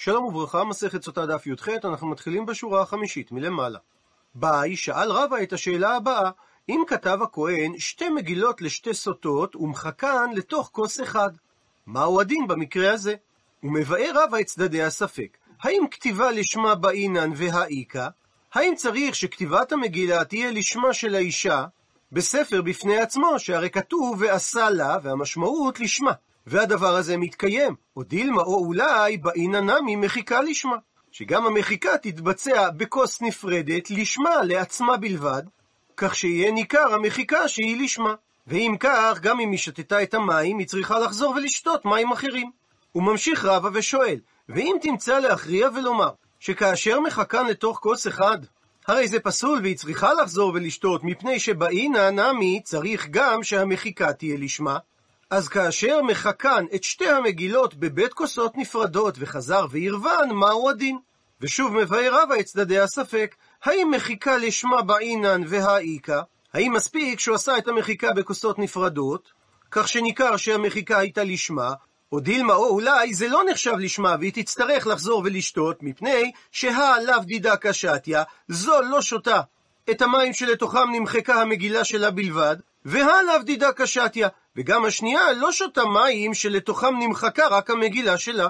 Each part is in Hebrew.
שלום וברכה, מסכת סוטה דף י"ח, אנחנו מתחילים בשורה החמישית מלמעלה. ביי, שאל רבא את השאלה הבאה, אם כתב הכהן שתי מגילות לשתי סוטות ומחקן לתוך כוס אחד, מהו הדין במקרה הזה? ומבאר רבא את צדדי הספק. האם כתיבה לשמה באינן והאיכא? האם צריך שכתיבת המגילה תהיה לשמה של האישה בספר בפני עצמו, שהרי כתוב ועשה לה, והמשמעות לשמה. והדבר הזה מתקיים, או דילמה או אולי באינן נמי מחיקה לשמה. שגם המחיקה תתבצע בכוס נפרדת לשמה, לעצמה בלבד, כך שיהיה ניכר המחיקה שהיא לשמה. ואם כך, גם אם היא שתתה את המים, היא צריכה לחזור ולשתות מים אחרים. הוא ממשיך רבא ושואל, ואם תמצא להכריע ולומר, שכאשר מחכן לתוך כוס אחד, הרי זה פסול והיא צריכה לחזור ולשתות, מפני שבאינא נמי צריך גם שהמחיקה תהיה לשמה, אז כאשר מחכן את שתי המגילות בבית כוסות נפרדות וחזר ועירבן, מהו הדין? ושוב מבאר רבא את צדדי הספק, האם מחיקה לשמה באינן והאיכא? האם מספיק שהוא עשה את המחיקה בכוסות נפרדות, כך שניכר שהמחיקה הייתה לשמה, או דילמה, או אולי זה לא נחשב לשמה והיא תצטרך לחזור ולשתות, מפני שהלאו דידה קשתיה, זו לא שותה את המים שלתוכם נמחקה המגילה שלה בלבד, והלאו דידה קשתיה, וגם השנייה לא שותה מים שלתוכם נמחקה רק המגילה שלה.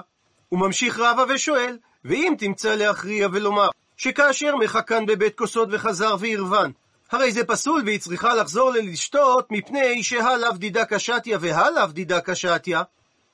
הוא ממשיך רבא ושואל, ואם תמצא להכריע ולומר, שכאשר מחכן בבית כוסות וחזר ועירבן, הרי זה פסול והיא צריכה לחזור ללשתות מפני שהלאו דידה קשתיה והלאו דידה קשתיה,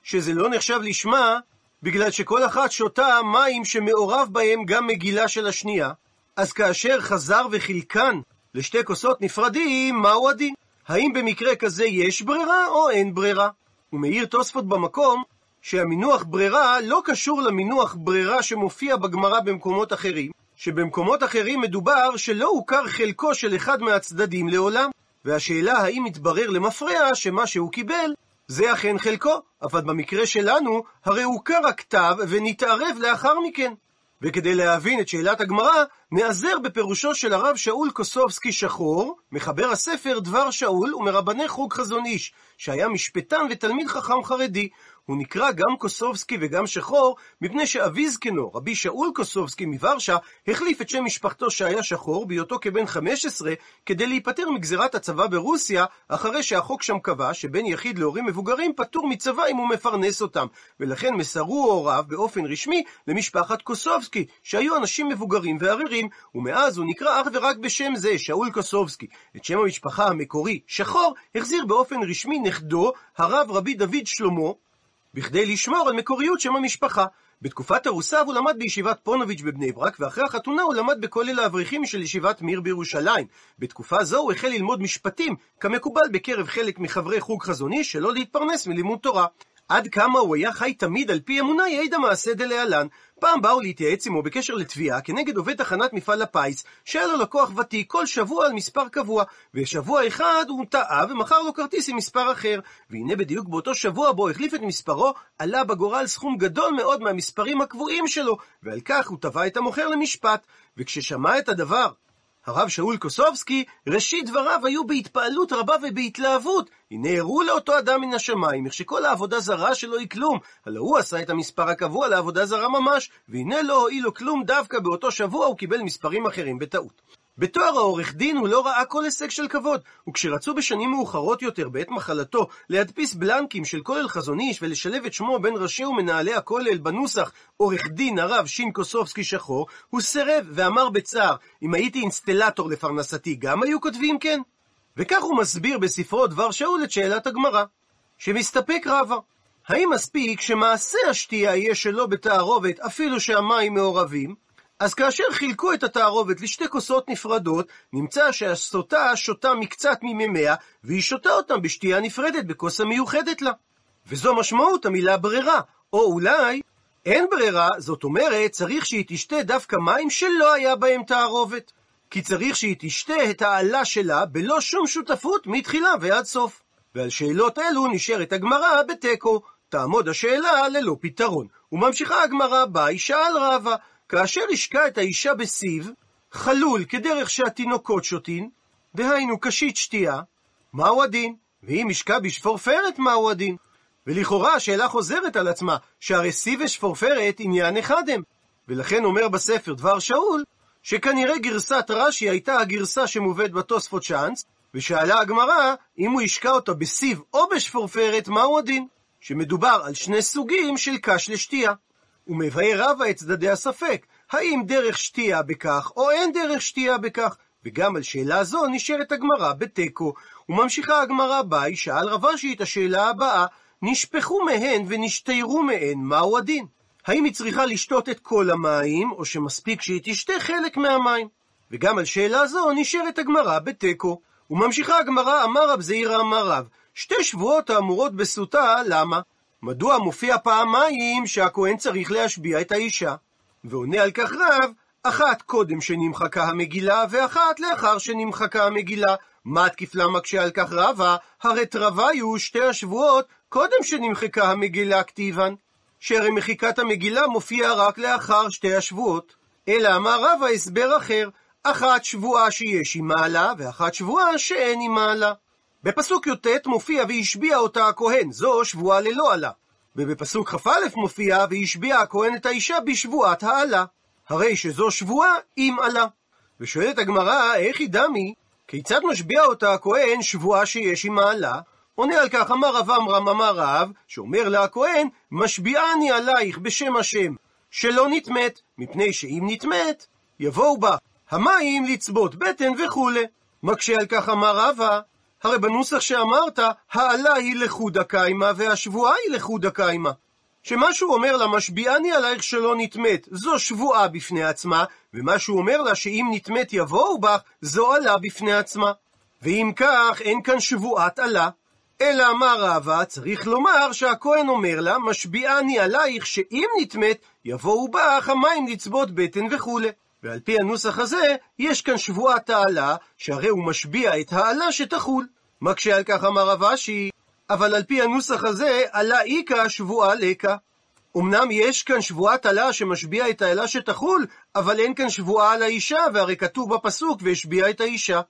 שזה לא נחשב לשמה, בגלל שכל אחת שותה מים שמעורב בהם גם מגילה של השנייה, אז כאשר חזר וחילקן לשתי כוסות נפרדים, מהו הדין? האם במקרה כזה יש ברירה או אין ברירה? הוא מעיר תוספות במקום שהמינוח ברירה לא קשור למינוח ברירה שמופיע בגמרא במקומות אחרים, שבמקומות אחרים מדובר שלא הוכר חלקו של אחד מהצדדים לעולם, והשאלה האם מתברר למפרע שמה שהוא קיבל זה אכן חלקו, אבל במקרה שלנו הרי הוכר הכתב ונתערב לאחר מכן. וכדי להבין את שאלת הגמרא, נעזר בפירושו של הרב שאול קוסובסקי שחור, מחבר הספר דבר שאול ומרבני חוג חזון איש, שהיה משפטן ותלמיד חכם חרדי. הוא נקרא גם קוסובסקי וגם שחור, מפני שאבי זקנו, רבי שאול קוסובסקי מוורשה, החליף את שם משפחתו שהיה שחור בהיותו כבן 15, כדי להיפטר מגזירת הצבא ברוסיה, אחרי שהחוק שם קבע שבן יחיד להורים מבוגרים פטור מצבא אם הוא מפרנס אותם, ולכן מסרו הוריו באופן רשמי למשפחת קוסובסקי, שהיו אנשים מבוגרים וערירים, ומאז הוא נקרא אך ורק בשם זה, שאול קוסובסקי. את שם המשפחה המקורי, שחור, החזיר באופן רשמי נכדו, הרב רבי דוד שלמה, בכדי לשמור על מקוריות שם המשפחה. בתקופת ארוסיו הוא למד בישיבת פונוביץ' בבני ברק, ואחרי החתונה הוא למד בכולל האברכים של ישיבת מיר בירושלים. בתקופה זו הוא החל ללמוד משפטים, כמקובל בקרב חלק מחברי חוג חזוני, שלא להתפרנס מלימוד תורה. עד כמה הוא היה חי תמיד על פי אמונה יעיד המעשה דלהלן. פעם באו להתייעץ עמו בקשר לתביעה כנגד עובד תחנת מפעל הפיס, שהיה לו לקוח ותיק כל שבוע על מספר קבוע, ושבוע אחד הוא טעה ומכר לו כרטיס עם מספר אחר. והנה בדיוק באותו שבוע בו החליף את מספרו, עלה בגורל סכום גדול מאוד מהמספרים הקבועים שלו, ועל כך הוא תבע את המוכר למשפט. וכששמע את הדבר, הרב שאול קוסובסקי, ראשית דבריו היו בהתפעלות רבה ובהתלהבות. הנה הראו לאותו אדם מן השמיים, איך שכל העבודה זרה שלו היא כלום. הלא הוא עשה את המספר הקבוע לעבודה זרה ממש, והנה לא הועיל לו כלום דווקא באותו שבוע הוא קיבל מספרים אחרים בטעות. בתואר העורך דין הוא לא ראה כל הישג של כבוד, וכשרצו בשנים מאוחרות יותר, בעת מחלתו, להדפיס בלנקים של כולל חזון איש ולשלב את שמו בין ראשי ומנהלי הכולל בנוסח עורך דין הרב שין קוסובסקי שחור, הוא סירב ואמר בצער, אם הייתי אינסטלטור לפרנסתי, גם היו כותבים כן? וכך הוא מסביר בספרו דבר שאול את שאלת הגמרא, שמסתפק רבה. האם מספיק שמעשה השתייה יהיה שלא בתערובת אפילו שהמים מעורבים, אז כאשר חילקו את התערובת לשתי כוסות נפרדות, נמצא שהסוטה שותה מקצת ממימיה, והיא שותה אותם בשתייה נפרדת בכוס המיוחדת לה. וזו משמעות המילה ברירה, או אולי אין ברירה, זאת אומרת, צריך שהיא תשתה דווקא מים שלא היה בהם תערובת. כי צריך שהיא תשתה את העלה שלה בלא שום שותפות מתחילה ועד סוף. ועל שאלות אלו נשארת הגמרא בתיקו, תעמוד השאלה ללא פתרון. וממשיכה הגמרא ביי שאל רבא, כאשר השקה את האישה בסיב, חלול כדרך שהתינוקות שותין, דהיינו קשית שתייה, מהו הדין? ואם השקה בשפורפרת, מהו הדין? ולכאורה השאלה חוזרת על עצמה, שהרי שיא ושפורפרת עניין אחד הם. ולכן אומר בספר דבר שאול, שכנראה גרסת רש"י הייתה הגרסה שמובאת בתוספות צ'אנס, ושאלה הגמרא, אם הוא השקע אותה בסיב או בשפורפרת, מהו הדין? שמדובר על שני סוגים של קש לשתייה. ומבאר רבא את צדדי הספק, האם דרך שתייה בכך, או אין דרך שתייה בכך. וגם על שאלה זו נשארת הגמרא בתיקו, וממשיכה הגמרא בה, שאל רב אשי את השאלה הבאה, נשפכו מהן ונשתיירו מהן, מהו הדין? האם היא צריכה לשתות את כל המים, או שמספיק שהיא תשתה חלק מהמים? וגם על שאלה זו נשארת הגמרא בתיקו. וממשיכה הגמרא, אמר רב זעירא אמר רב, שתי שבועות האמורות בסוטה, למה? מדוע מופיע פעמיים שהכהן צריך להשביע את האישה? ועונה על כך רב, אחת קודם שנמחקה המגילה, ואחת לאחר שנמחקה המגילה. מה תקיפלה מקשה על כך רבה? הרי תרוויו שתי השבועות קודם שנמחקה המגילה כתיבן. שהרי מחיקת המגילה מופיעה רק לאחר שתי השבועות. אלא אמר רבא הסבר אחר, אחת שבועה שיש עם מעלה, ואחת שבועה שאין עם מעלה. בפסוק י"ט מופיע והשביע אותה הכהן, זו שבועה ללא עלה. ובפסוק כ"א מופיע והשביע הכהן את האישה בשבועת העלה. הרי שזו שבועה עם עלה. ושואלת הגמרא, איך היא דמי? כיצד משביע אותה הכהן שבועה שיש עם מעלה? עונה על כך, אמר רב עמרם אמר רב, שאומר לה הכהן, משביעני עלייך בשם השם, שלא נטמאת, מפני שאם נטמאת, יבואו בה המים לצבות בטן וכולי. מקשה על כך אמר רבא, הרי בנוסח שאמרת, העלה היא לחודה קיימא והשבועה היא לחודה קיימא. שמה שהוא אומר לה, משביעני עלייך שלא נטמאת, זו שבועה בפני עצמה, ומה שהוא אומר לה, שאם נטמאת יבואו בך, זו עלה בפני עצמה. ואם כך, אין כאן שבועת עלה. אלא אמר רבא, צריך לומר שהכהן אומר לה, משביעני עלייך שאם נטמאת, יבואו בך המים לצבות בטן וכולי. ועל פי הנוסח הזה, יש כאן שבועת העלה, שהרי הוא משביע את העלה שתחול. מקשה על כך אמר רב אשי, אבל על פי הנוסח הזה, עלה איכא שבועה לקה. אמנם יש כאן שבועת עלה שמשביע את העלה שתחול, אבל אין כאן שבועה על האישה, והרי כתוב בפסוק, והשביע את האישה.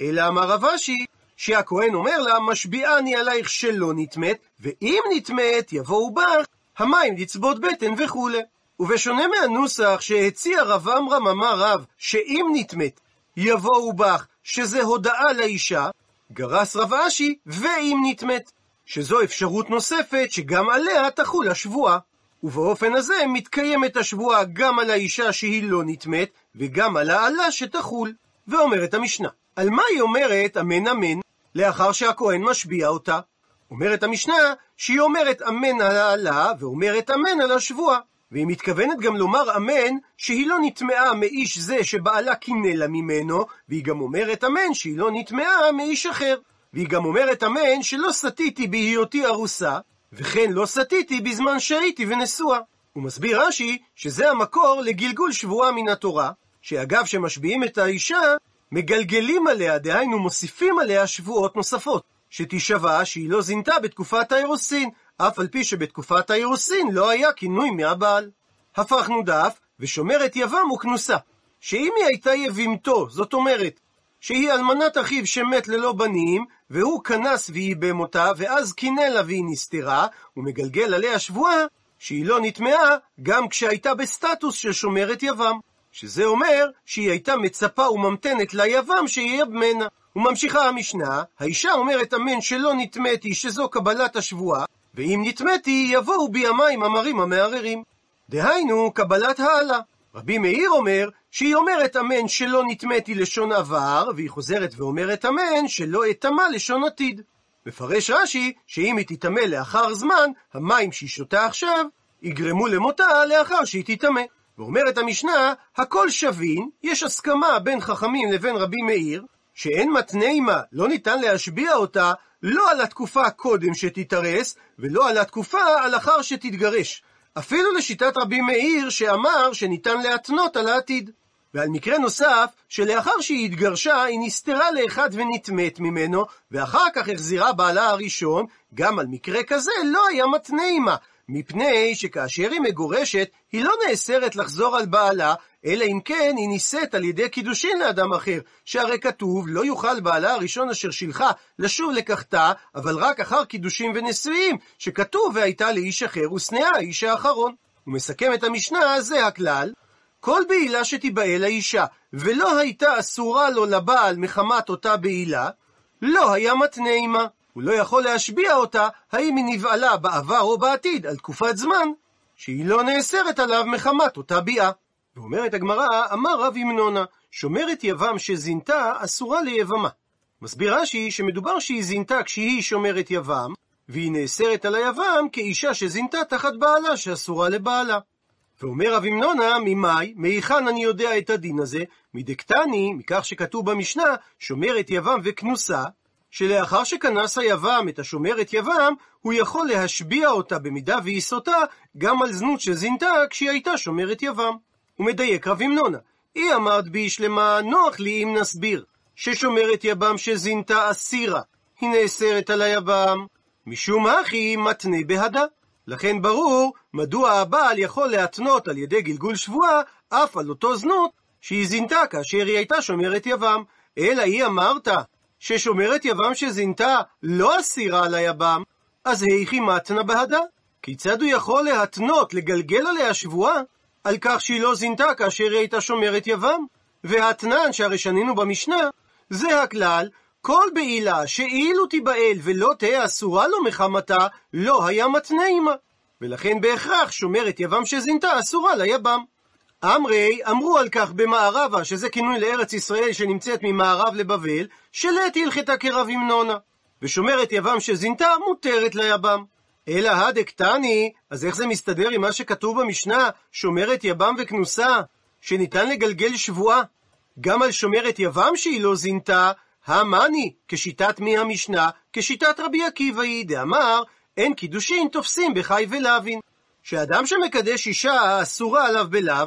אלא אמר רב אשי, שהכהן אומר לה, משביעני עלייך שלא נטמאת, ואם נטמאת, יבואו בך המים לצבות בטן וכולי. ובשונה מהנוסח שהציע רב עמרם אמר רב, שאם נטמאת, יבואו בך, שזה הודאה לאישה, גרס רב אשי, ואם נטמאת, שזו אפשרות נוספת שגם עליה תחול השבועה. ובאופן הזה מתקיימת השבועה גם על האישה שהיא לא נטמאת, וגם על העלה שתחול. ואומרת המשנה, על מה היא אומרת אמן אמן, לאחר שהכהן משביע אותה? אומרת המשנה שהיא אומרת אמן על העלה, ואומרת אמן על השבועה. והיא מתכוונת גם לומר אמן שהיא לא נטמעה מאיש זה שבעלה קינא לה ממנו, והיא גם אומרת אמן שהיא לא נטמעה מאיש אחר. והיא גם אומרת אמן שלא סטיתי בהיותי ארוסה, וכן לא סטיתי בזמן שהייתי ונשואה. הוא מסביר רש"י שזה המקור לגלגול שבועה מן התורה, שאגב שמשביעים את האישה, מגלגלים עליה, דהיינו מוסיפים עליה שבועות נוספות, שתישבע שהיא לא זינתה בתקופת האירוסין, אף על פי שבתקופת האירוסין לא היה כינוי מהבעל. הפכנו דף, ושומרת יבם וכנוסה, שאם היא הייתה יבימתו, זאת אומרת, שהיא אלמנת אחיו שמת ללא בנים, והוא כנס וייבם אותה, ואז קינא לה והיא נסתרה, ומגלגל עליה שבועה, שהיא לא נטמעה גם כשהייתה בסטטוס של שומרת יבם. שזה אומר שהיא הייתה מצפה וממתנת ליבם שייבמנה. וממשיכה המשנה, האישה אומרת אמן שלא נטמאתי שזו קבלת השבועה, ואם נטמאתי, יבואו בי המים המרים המערערים. דהיינו, קבלת העלה. רבי מאיר אומר שהיא אומרת אמן שלא נטמאתי לשון עבר, והיא חוזרת ואומרת אמן שלא אטמא לשון עתיד. מפרש רש"י שאם היא תטמא לאחר זמן, המים שהיא שותה עכשיו יגרמו למותה לאחר שהיא תטמא. ואומרת המשנה, הכל שווין, יש הסכמה בין חכמים לבין רבי מאיר, שאין מתנה עמה, לא ניתן להשביע אותה, לא על התקופה קודם שתתארס, ולא על התקופה על אחר שתתגרש. אפילו לשיטת רבי מאיר, שאמר שניתן להתנות על העתיד. ועל מקרה נוסף, שלאחר שהיא התגרשה, היא נסתרה לאחד ונטמאת ממנו, ואחר כך החזירה בעלה הראשון, גם על מקרה כזה לא היה מתנה עמה. מפני שכאשר היא מגורשת, היא לא נאסרת לחזור על בעלה, אלא אם כן היא נישאת על ידי קידושין לאדם אחר, שהרי כתוב, לא יוכל בעלה הראשון אשר שילחה לשוב לקחתה, אבל רק אחר קידושים ונשואים, שכתוב והייתה לאיש אחר ושנאה האיש האחרון. הוא מסכם את המשנה, זה הכלל, כל בעילה שתיבעל האישה, ולא הייתה אסורה לו לבעל מחמת אותה בעילה, לא היה מתנה עמה. הוא לא יכול להשביע אותה, האם היא נבעלה בעבר או בעתיד, על תקופת זמן, שהיא לא נאסרת עליו מחמת אותה ביאה. ואומרת הגמרא, אמר רב ימנונה, שומרת יבם שזינתה, אסורה ליבמה. מסביר רש"י שמדובר שהיא זינתה כשהיא שומרת יבם, והיא נאסרת על היבם כאישה שזינתה תחת בעלה שאסורה לבעלה. ואומר רב ימנונה, ממאי, מהיכן אני יודע את הדין הזה? מדקתני, מכך שכתוב במשנה, שומרת יבם וכנוסה, שלאחר שכנס היבם את השומרת יבם, הוא יכול להשביע אותה במידה ויסותה גם על זנות שזינתה כשהיא הייתה שומרת יבם. הוא מדייק רב ימנונה, היא אמרת בי שלמה, נוח לי אם נסביר, ששומרת יבם שזינתה אסירה, היא נאסרת על היבם, משום הכי מתנה בהדה. לכן ברור מדוע הבעל יכול להתנות על ידי גלגול שבועה אף על אותו זנות שהיא זינתה כאשר היא הייתה שומרת יבם. אלא היא אמרת ששומרת יבם שזינתה לא אסירה על היבם, אז היכי מתנה בהדה. כיצד הוא יכול להתנות, לגלגל עליה שבועה, על כך שהיא לא זינתה כאשר היא הייתה שומרת יבם? והאתנן שהרי שנינו במשנה, זה הכלל, כל בעילה שאילו תיבעל ולא תהא אסורה לו מחמתה, לא היה מתנה עמה. ולכן בהכרח שומרת יבם שזינתה אסורה ליבם. אמרי אמרו על כך במערבה, שזה כינוי לארץ ישראל שנמצאת ממערב לבבל, שלט הלכתה כרב המנונה. ושומרת יבם שזינתה מותרת ליבם. אלא הדקתני, אז איך זה מסתדר עם מה שכתוב במשנה, שומרת יבם וכנוסה, שניתן לגלגל שבועה? גם על שומרת יבם שהיא לא זינתה, המאני, כשיטת מי המשנה, כשיטת רבי עקיבא היא, דאמר, אין קידושין תופסים בחי ולוין. שאדם שמקדש אישה אסורה עליו בלאו,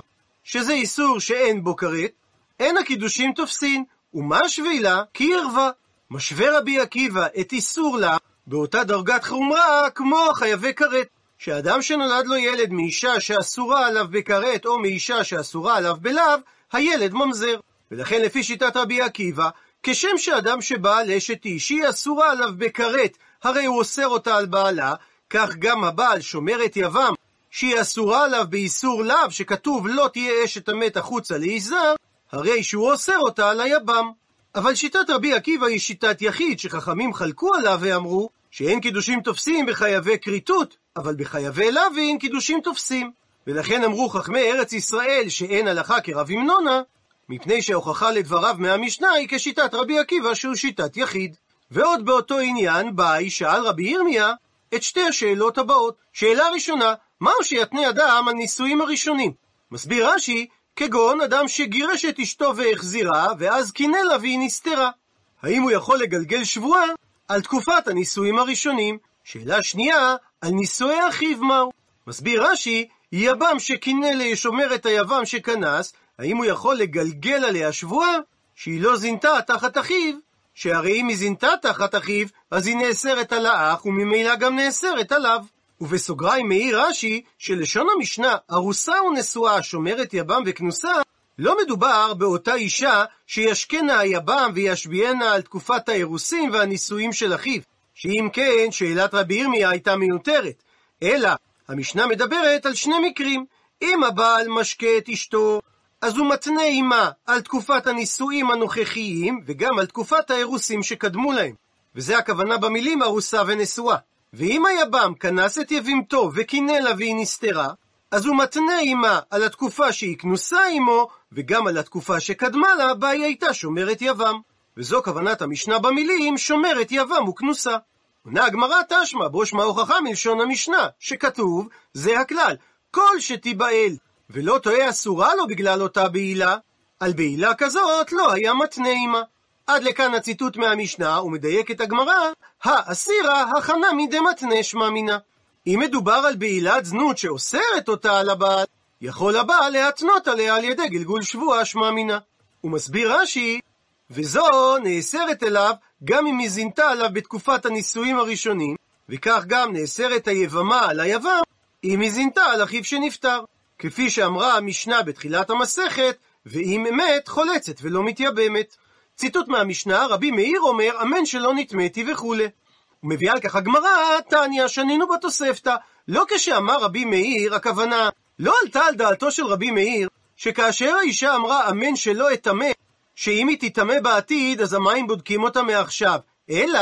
שזה איסור שאין בו כרת, אין הקידושים תופסין, ומה שבילה? כי ערווה. משווה רבי עקיבא את איסור לה באותה דרגת חומרה כמו חייבי כרת. שאדם שנולד לו ילד מאישה שאסורה עליו בכרת או מאישה שאסורה עליו בלאו, הילד ממזר. ולכן לפי שיטת רבי עקיבא, כשם שאדם שבא לאשת איש שהיא אסורה עליו בכרת, הרי הוא אוסר אותה על בעלה, כך גם הבעל שומרת יבם, שהיא אסורה עליו באיסור לאו, שכתוב לא תהיה אשת המת החוצה לאיש זר, הרי שהוא אוסר אותה על היבם. אבל שיטת רבי עקיבא היא שיטת יחיד, שחכמים חלקו עליו ואמרו שאין קידושים תופסים בחייבי כריתות, אבל בחייבי לוין קידושים תופסים. ולכן אמרו חכמי ארץ ישראל שאין הלכה כרב המנונה, מפני שההוכחה לדבריו מהמשנה היא כשיטת רבי עקיבא שהוא שיטת יחיד. ועוד באותו עניין, באי שאל רבי ירמיה את שתי השאלות הבאות. שאלה ראשונה, מהו שיתנה אדם הנישואים הראשונים? מסביר רש"י, כגון אדם שגירש את אשתו והחזירה, ואז קינא לה והיא נסתרה. האם הוא יכול לגלגל שבועה על תקופת הנישואים הראשונים? שאלה שנייה, על נישואי אחיו מהו? מסביר רש"י, יבם שקינא לשומרת היבם שכנס, האם הוא יכול לגלגל עליה שבועה שהיא לא זינתה תחת אחיו, שהרי אם היא זינתה תחת אחיו, אז היא נאסרת על האח, וממילא גם נאסרת עליו. ובסוגריים מעיר רש"י, שלשון המשנה, ארוסה ונשואה, שומרת יבם וכנוסה, לא מדובר באותה אישה שישכנה היבם וישביענה על תקופת האירוסין והנישואים של אחיו, שאם כן, שאלת רבי ירמיה הייתה מיותרת. אלא, המשנה מדברת על שני מקרים. אם הבעל משקה את אשתו, אז הוא מתנה עימה על תקופת הנישואים הנוכחיים, וגם על תקופת האירוסים שקדמו להם. וזה הכוונה במילים ארוסה ונשואה. ואם היבם כנס את יבימתו וקינא לה והיא נסתרה, אז הוא מתנה עימה על התקופה שהיא כנוסה עמו, וגם על התקופה שקדמה לה, בה היא הייתה שומרת יבם. וזו כוונת המשנה במילים שומרת יבם וכנוסה. עונה הגמרא תשמע, בו שמע הוכחה מלשון המשנה, שכתוב, זה הכלל, כל שתיבעל ולא טועה אסורה לו בגלל אותה בעילה, על בעילה כזאת לא היה מתנה עימה. עד לכאן הציטוט מהמשנה, ומדייקת הגמרא, האסירה הכנה מדמתנה שמע מינה. אם מדובר על בעילת זנות שאוסרת אותה על הבעל, יכול הבעל להתנות עליה על ידי גלגול שבועה שמע מינה. הוא מסביר רש"י, וזו נאסרת אליו גם אם היא זינתה עליו בתקופת הנישואים הראשונים, וכך גם נאסרת היבמה על היבם אם היא זינתה על אחיו שנפטר. כפי שאמרה המשנה בתחילת המסכת, ואם אמת חולצת ולא מתייבמת. ציטוט מהמשנה, רבי מאיר אומר, אמן שלא נטמאתי וכולי. ומביאה על כך הגמרא, תניא, שנינו בתוספתא. לא כשאמר רבי מאיר, הכוונה, לא עלתה על דעתו של רבי מאיר, שכאשר האישה אמרה אמן שלא אטמא, שאם היא תטמא בעתיד, אז המים בודקים אותה מעכשיו. אלא,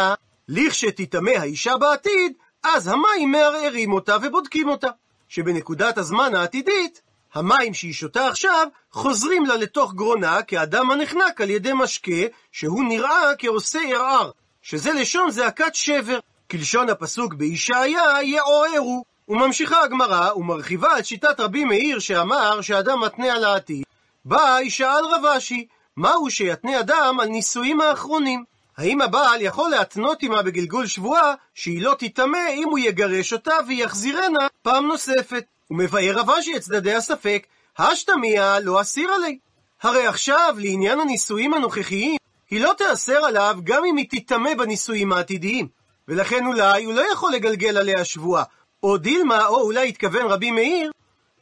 לכשתטמא האישה בעתיד, אז המים מערערים אותה ובודקים אותה. שבנקודת הזמן העתידית, המים שהיא שותה עכשיו חוזרים לה לתוך גרונה כאדם הנחנק על ידי משקה שהוא נראה כעושה ערער, שזה לשון זעקת שבר, כלשון הפסוק בישעיה יעוררו. וממשיכה הגמרא ומרחיבה את שיטת רבי מאיר שאמר שאדם מתנה על העתיד. בא ישאל רב מהו שיתנה אדם על נישואים האחרונים? האם הבעל יכול להתנות עמה בגלגול שבועה שהיא לא תטמא אם הוא יגרש אותה ויחזירנה פעם נוספת? ומבאר רב אשי את צדדי הספק, השתמיה לא אסיר עלי. הרי עכשיו, לעניין הנישואים הנוכחיים, היא לא תאסר עליו גם אם היא תטמא בנישואים העתידיים. ולכן אולי הוא לא יכול לגלגל עליה שבועה. או דילמה, או אולי התכוון רבי מאיר,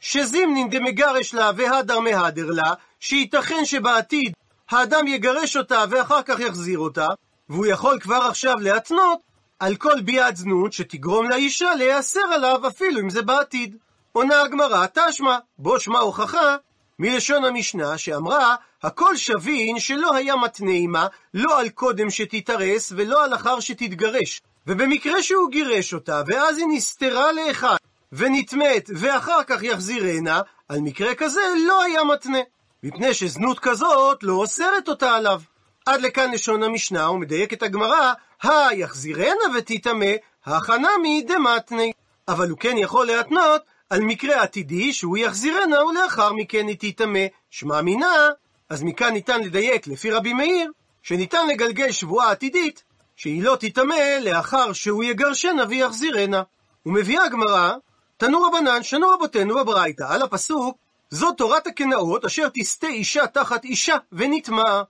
שזימנין דמגרש לה והדר מהדר לה, שייתכן שבעתיד האדם יגרש אותה ואחר כך יחזיר אותה, והוא יכול כבר עכשיו להתנות על כל ביאת זנות שתגרום לאישה להיאסר עליו אפילו אם זה בעתיד. עונה הגמרא, תשמע, בו שמע הוכחה מלשון המשנה שאמרה, הכל שבין שלא היה מתנה לא על קודם שתתארס ולא על אחר שתתגרש. ובמקרה שהוא גירש אותה, ואז היא נסתרה לאחד, ונטמאת, ואחר כך יחזירנה, על מקרה כזה לא היה מתנה. מפני שזנות כזאת לא אוסרת אותה עליו. עד לכאן לשון המשנה, ומדייקת הגמרא, היחזירנה ותטמא, החנמי דמתני. אבל הוא כן יכול להתנות על מקרה עתידי שהוא יחזירנה ולאחר מכן היא תטמא. שמע מינה, אז מכאן ניתן לדייק לפי רבי מאיר, שניתן לגלגל שבועה עתידית, שהיא לא תטמא לאחר שהוא יגרשנה ויחזירנה. ומביאה הגמרא, תנו רבנן, שנו רבותינו בברייתא, על הפסוק, זו תורת הקנאות אשר תסטה אישה תחת אישה ונטמעה.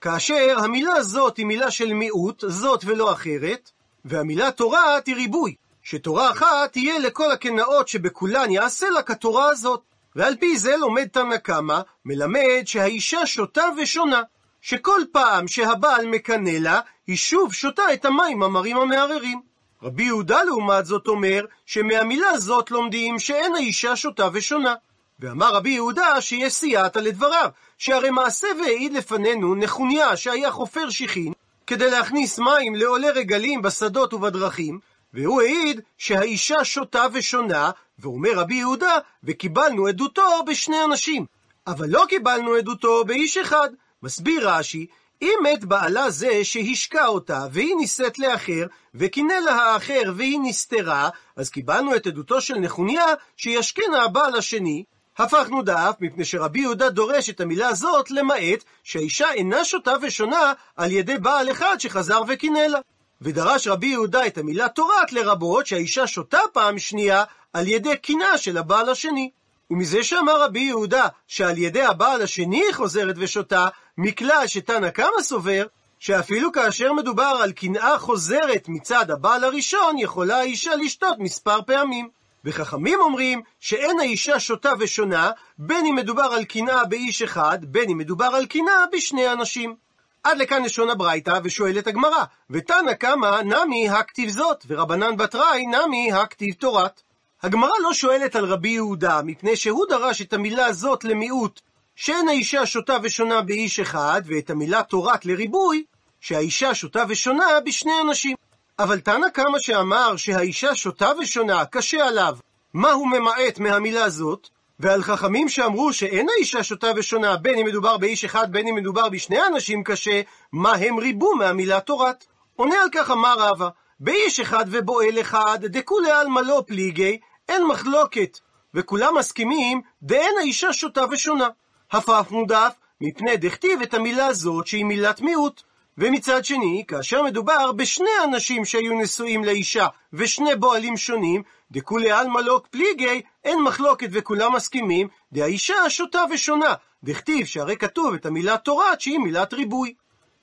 כאשר המילה זאת היא מילה של מיעוט, זאת ולא אחרת, והמילה תורה היא ריבוי, שתורה אחת תהיה לכל הקנאות שבכולן יעשה לה כתורה הזאת. ועל פי זה לומד תנא קמא, מלמד שהאישה שותה ושונה, שכל פעם שהבעל מקנא לה, היא שוב שותה את המים המרים המערערים. רבי יהודה לעומת זאת אומר, שמהמילה זאת לומדים שאין האישה שותה ושונה. ואמר רבי יהודה שיש סייעתא לדבריו, שהרי מעשה והעיד לפנינו נחוניה שהיה חופר שיחין, כדי להכניס מים לעולי רגלים בשדות ובדרכים, והוא העיד שהאישה שותה ושונה, ואומר רבי יהודה, וקיבלנו עדותו בשני אנשים. אבל לא קיבלנו עדותו באיש אחד. מסביר רש"י, אם מת בעלה זה שהשקע אותה, והיא נישאת לאחר, וקינא לה האחר והיא נסתרה, אז קיבלנו את עדותו של נחוניה, שישכנה הבעל השני, הפכנו דף, מפני שרבי יהודה דורש את המילה הזאת, למעט שהאישה אינה שותה ושונה על ידי בעל אחד שחזר וקינא לה. ודרש רבי יהודה את המילה תורת לרבות שהאישה שותה פעם שנייה על ידי קינה של הבעל השני. ומזה שאמר רבי יהודה שעל ידי הבעל השני חוזרת ושותה, מכלל שתנא קמא סובר, שאפילו כאשר מדובר על קנאה חוזרת מצד הבעל הראשון, יכולה האישה לשתות מספר פעמים. וחכמים אומרים שאין האישה שותה ושונה, בין אם מדובר על קנאה באיש אחד, בין אם מדובר על קנאה בשני אנשים. עד לכאן לשון הברייתא, ושואלת הגמרא, ותנא קמא נמי הכתיב זאת, ורבנן בתראי נמי הכתיב תורת. הגמרא לא שואלת על רבי יהודה, מפני שהוא דרש את המילה זאת למיעוט, שאין האישה שותה ושונה באיש אחד, ואת המילה תורת לריבוי, שהאישה שותה ושונה בשני אנשים. אבל תנא קמא שאמר שהאישה שותה ושונה, קשה עליו. מה הוא ממעט מהמילה זאת? ועל חכמים שאמרו שאין האישה שותה ושונה, בין אם מדובר באיש אחד, בין אם מדובר בשני אנשים קשה, מה הם ריבו מהמילה תורת? עונה על כך אמר רבא, באיש אחד ובועל אחד, דכולי עלמא לא פליגי, אין מחלוקת, וכולם מסכימים, דאין האישה שותה ושונה. הפכנו דף, מפני דכתיב את המילה זאת שהיא מילת מיעוט. ומצד שני, כאשר מדובר בשני אנשים שהיו נשואים לאישה ושני בועלים שונים, דכולי עלמא לא פליגי, אין מחלוקת וכולם מסכימים, דהאישה שותה ושונה, דכתיב שהרי כתוב את המילה תורת שהיא מילת ריבוי.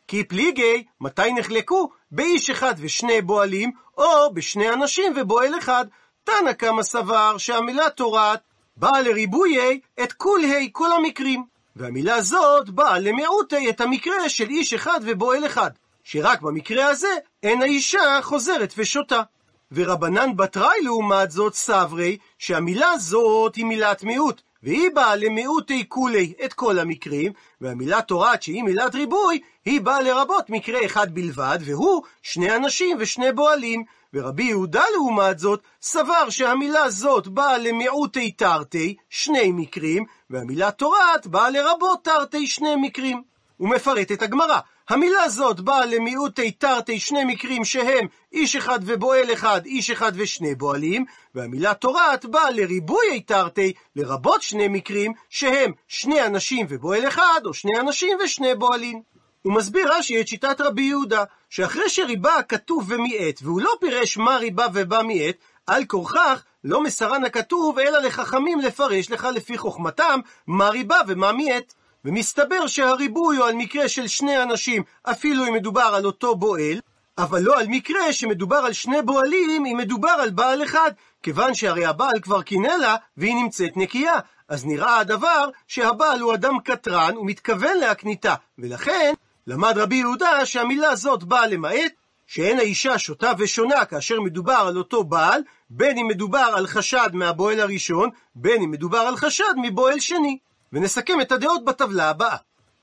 כי פליגי, מתי נחלקו? באיש אחד ושני בועלים, או בשני אנשים ובועל אחד. תנא קמא סבר שהמילה תורת באה לריבויי את כולי כל המקרים, והמילה זאת באה למיעוטי את המקרה של איש אחד ובועל אחד, שרק במקרה הזה אין האישה חוזרת ושותה. ורבנן בתראי לעומת זאת סברי שהמילה זאת היא מילת מיעוט, והיא באה למיעוטי כולי את כל המקרים, והמילה תורת שהיא מילת ריבוי, היא באה לרבות מקרה אחד בלבד, והוא שני אנשים ושני בועלים. ורבי יהודה לעומת זאת, סבר שהמילה זאת באה למיעוטי תרתי, שני מקרים, והמילה תורת באה לרבות תרתי, שני מקרים. הוא מפרט את הגמרא. המילה זאת באה למיעוטי תרתי שני מקרים שהם איש אחד ובועל אחד, איש אחד ושני בועלים, והמילה תורת באה לריבוי תרתי, לרבות שני מקרים שהם שני אנשים ובועל אחד, או שני אנשים ושני בועלים. הוא מסביר רש"י את שיטת רבי יהודה, שאחרי שריבה הכתוב ומיעט, והוא לא פירש מה ריבה ובא מיעט, על כורכך לא מסרן הכתוב, אלא לחכמים לפרש לך לפי חוכמתם מה ריבה ומה מיעט. ומסתבר שהריבוי הוא על מקרה של שני אנשים, אפילו אם מדובר על אותו בועל, אבל לא על מקרה שמדובר על שני בועלים אם מדובר על בעל אחד, כיוון שהרי הבעל כבר קינא לה והיא נמצאת נקייה, אז נראה הדבר שהבעל הוא אדם קטרן ומתכוון להקניתה, ולכן למד רבי יהודה שהמילה זאת באה למעט, שאין האישה שותה ושונה כאשר מדובר על אותו בעל, בין אם מדובר על חשד מהבועל הראשון, בין אם מדובר על חשד מבועל שני. ונסכם את הדעות בטבלה הבאה.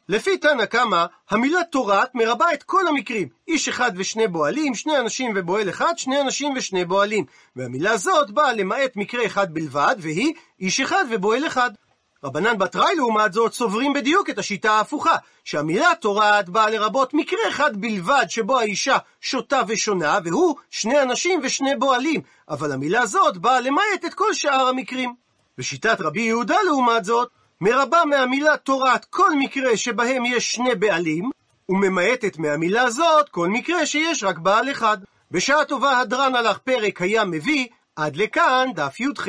לפי תנא קמא, המילה תורת מרבה את כל המקרים, איש אחד ושני בועלים, שני אנשים ובועל אחד, שני אנשים ושני בועלים. והמילה זאת באה למעט מקרה אחד בלבד, והיא איש אחד ובועל אחד. רבנן בתראי לעומת זאת סוברים בדיוק את השיטה ההפוכה, שהמילה תורת באה לרבות מקרה אחד בלבד שבו האישה שותה ושונה, והוא שני אנשים ושני בועלים, אבל המילה זאת באה למעט את כל שאר המקרים. בשיטת רבי יהודה לעומת זאת, מרבה מהמילה תורת כל מקרה שבהם יש שני בעלים, וממעטת מהמילה זאת כל מקרה שיש רק בעל אחד. בשעה טובה הדרן הלך פרק היה מביא, עד לכאן דף י"ח.